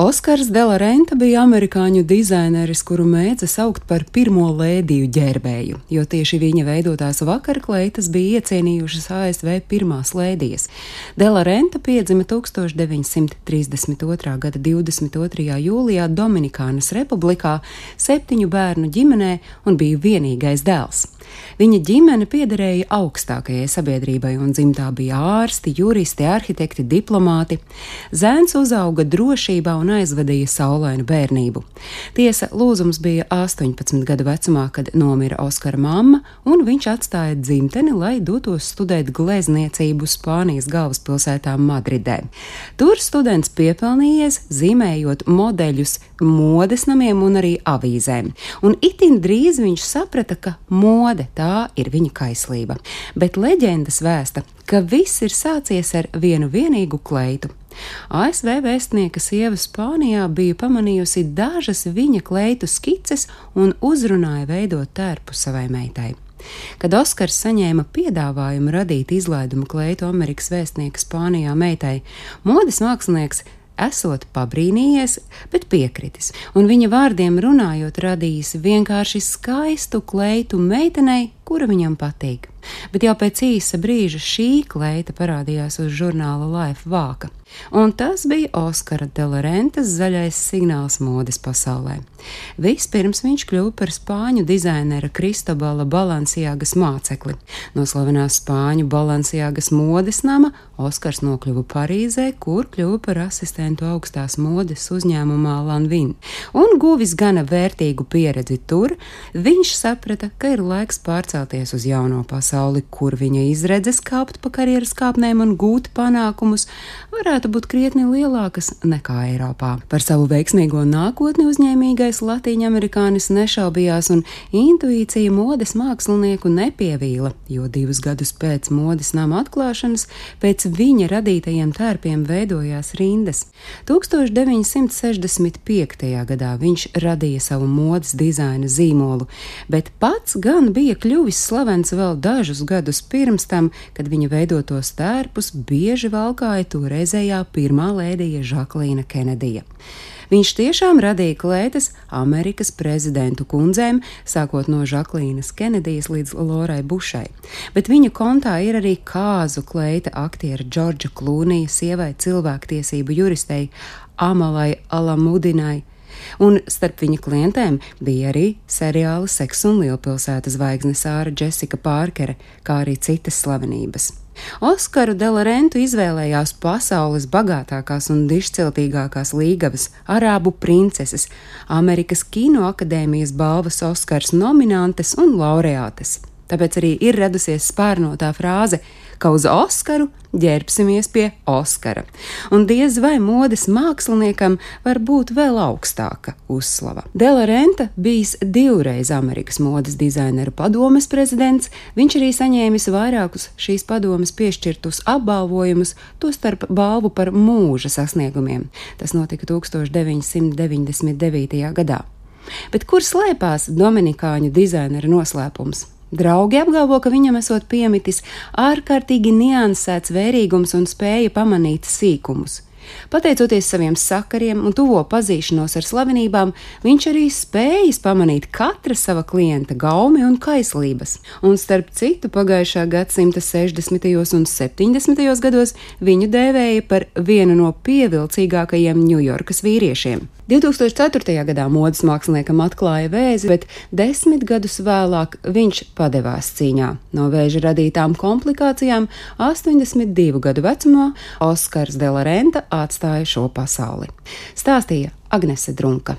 Oskars Delarenta bija amerikāņu dizaineris, kuru mēdza saukt par pirmo lēdiju ģērbēju, jo tieši viņa veidotās vakarkleitas bija iecienījušas ASV pirmās lēdijas. Delarenta piedzima 1932. gada 22. jūlijā Dominikānas republikā septiņu bērnu ģimenē un bija vienīgais dēls. Viņa ģimene piederēja augstākajai sabiedrībai, un dzimtā bija ārsti, juristi, arhitekti, diplomāti. Zēns uzauga drošībā un aizvadīja saulainu bērnību. Tiesa, lūzums bija 18 gadu vecumā, kad nomira Oskara mamma, un viņš atstāja dzimteni, lai dotos studēt glezniecību Spānijas galvaspilsētā Madridē. Tur students piepelnījies, zīmējot modeļus modes namiem un arī avīzēm, un itin drīz viņš saprata, ka mode tā ir viņa kaislība, bet leģendas vēsta, ka viss ir sācies ar vienu vienīgu kleitu. ASV vēstnieka sieva Spānijā bija pamanījusi dažas viņa kleitu skices un uzrunāja veidot tērpu savai meitai. Kad Oskars saņēma piedāvājumu radīt izlaidumu kleitu Amerikas vēstnieka Spānijā meitai, modes mākslinieks esot pabrīnījies, bet piekritis, un viņa vārdiem runājot radījis vienkārši skaistu kleitu meitenei, kura viņam patīk. Bet jau pēc īsa brīža šī kleita parādījās uz žurnāla Life vāka, un tas bija Oskara Delarentes zaļais signāls modes pasaulē. Vispirms viņš kļuva par spāņu dizainera Kristobala Balansijāgas mācekli. No slavenās spāņu Balansijāgas modes nama Oskars nokļuva Parīzē, kur kļuva par asistentu augstās modes uzņēmumā Lanvin, un guvis gana vērtīgu pieredzi tur, viņš saprata, ka ir laiks pārcelt pārcelties uz jauno pasauli, kur viņa izredzes kāpt pa karjeras kāpnēm un gūt panākumus, varētu būt krietni lielākas nekā Eiropā. Par savu veiksmīgo nākotni uzņēmīgais latīņu amerikānis nešaubījās, un intuīcija modes mākslinieku nepievīla, jo divus gadus pēc modes nama atklāšanas pēc viņa radītajiem tērpiem veidojās rindas. 1965. gadā viņš radīja savu modes dizaina zīmolu, bet pats gan bija kļuvis slavens vēl dažus gadus pirms tam, kad viņa veidotos tērpus bieži valkāja toreizējā pirmā lēdija Žaklīna Kenedija. Viņš tiešām radīja klētas Amerikas prezidentu kundzēm, sākot no Žaklīnas Kenedijas līdz Lorai Bušai, bet viņa kontā ir arī kāzu kleita aktiera Džordža Klūnija sievai cilvēktiesību juristei Amalai Alamudinai, Un starp viņa klientēm bija arī seriāla Seks un Lielpilsētas zvaigzne Sāra Jessica Pārkere, kā arī citas slavenības. Oskaru Delarentu izvēlējās pasaules bagātākās un dišciltīgākās līgavas, arābu princeses, Amerikas Kinoakadēmijas balvas Oskars nominantes un laureātes. Tāpēc arī ir radusies spārnotā frāze, ka uz Oskaru ģērbsimies pie Oskara. Un diez vai modes māksliniekam var būt vēl augstāka uzslava. Dela Renta bijis divreiz Amerikas modes dizaineru padomes prezidents, viņš arī saņēmis vairākus šīs padomes piešķirtus apbalvojumus, tostarp balvu par mūža sasniegumiem. Tas notika 1999. gadā. Bet kur slēpās Dominikāņu dizainera noslēpums? Draugi apgalvo, ka viņam esot piemitis ārkārtīgi niansēts vērīgums un spēja pamanīt sīkumus. Pateicoties saviem sakariem un tuvo pazīšanos ar slavenībām, viņš arī spējas pamanīt katra sava klienta gaumi un kaislības. Un starp citu, pagājušā gadsimta 60. un 70. gados viņu dēvēja par vienu no pievilcīgākajiem Ņujorkas vīriešiem. 2004. gadā modes māksliniekam atklāja vēzi, bet desmit gadus vēlāk viņš padevās cīņā. No vēža radītām komplikācijām 82 gadu vecumā Oskars Delarenta atstāja šo pasauli. Stāstīja Agnese Drunka.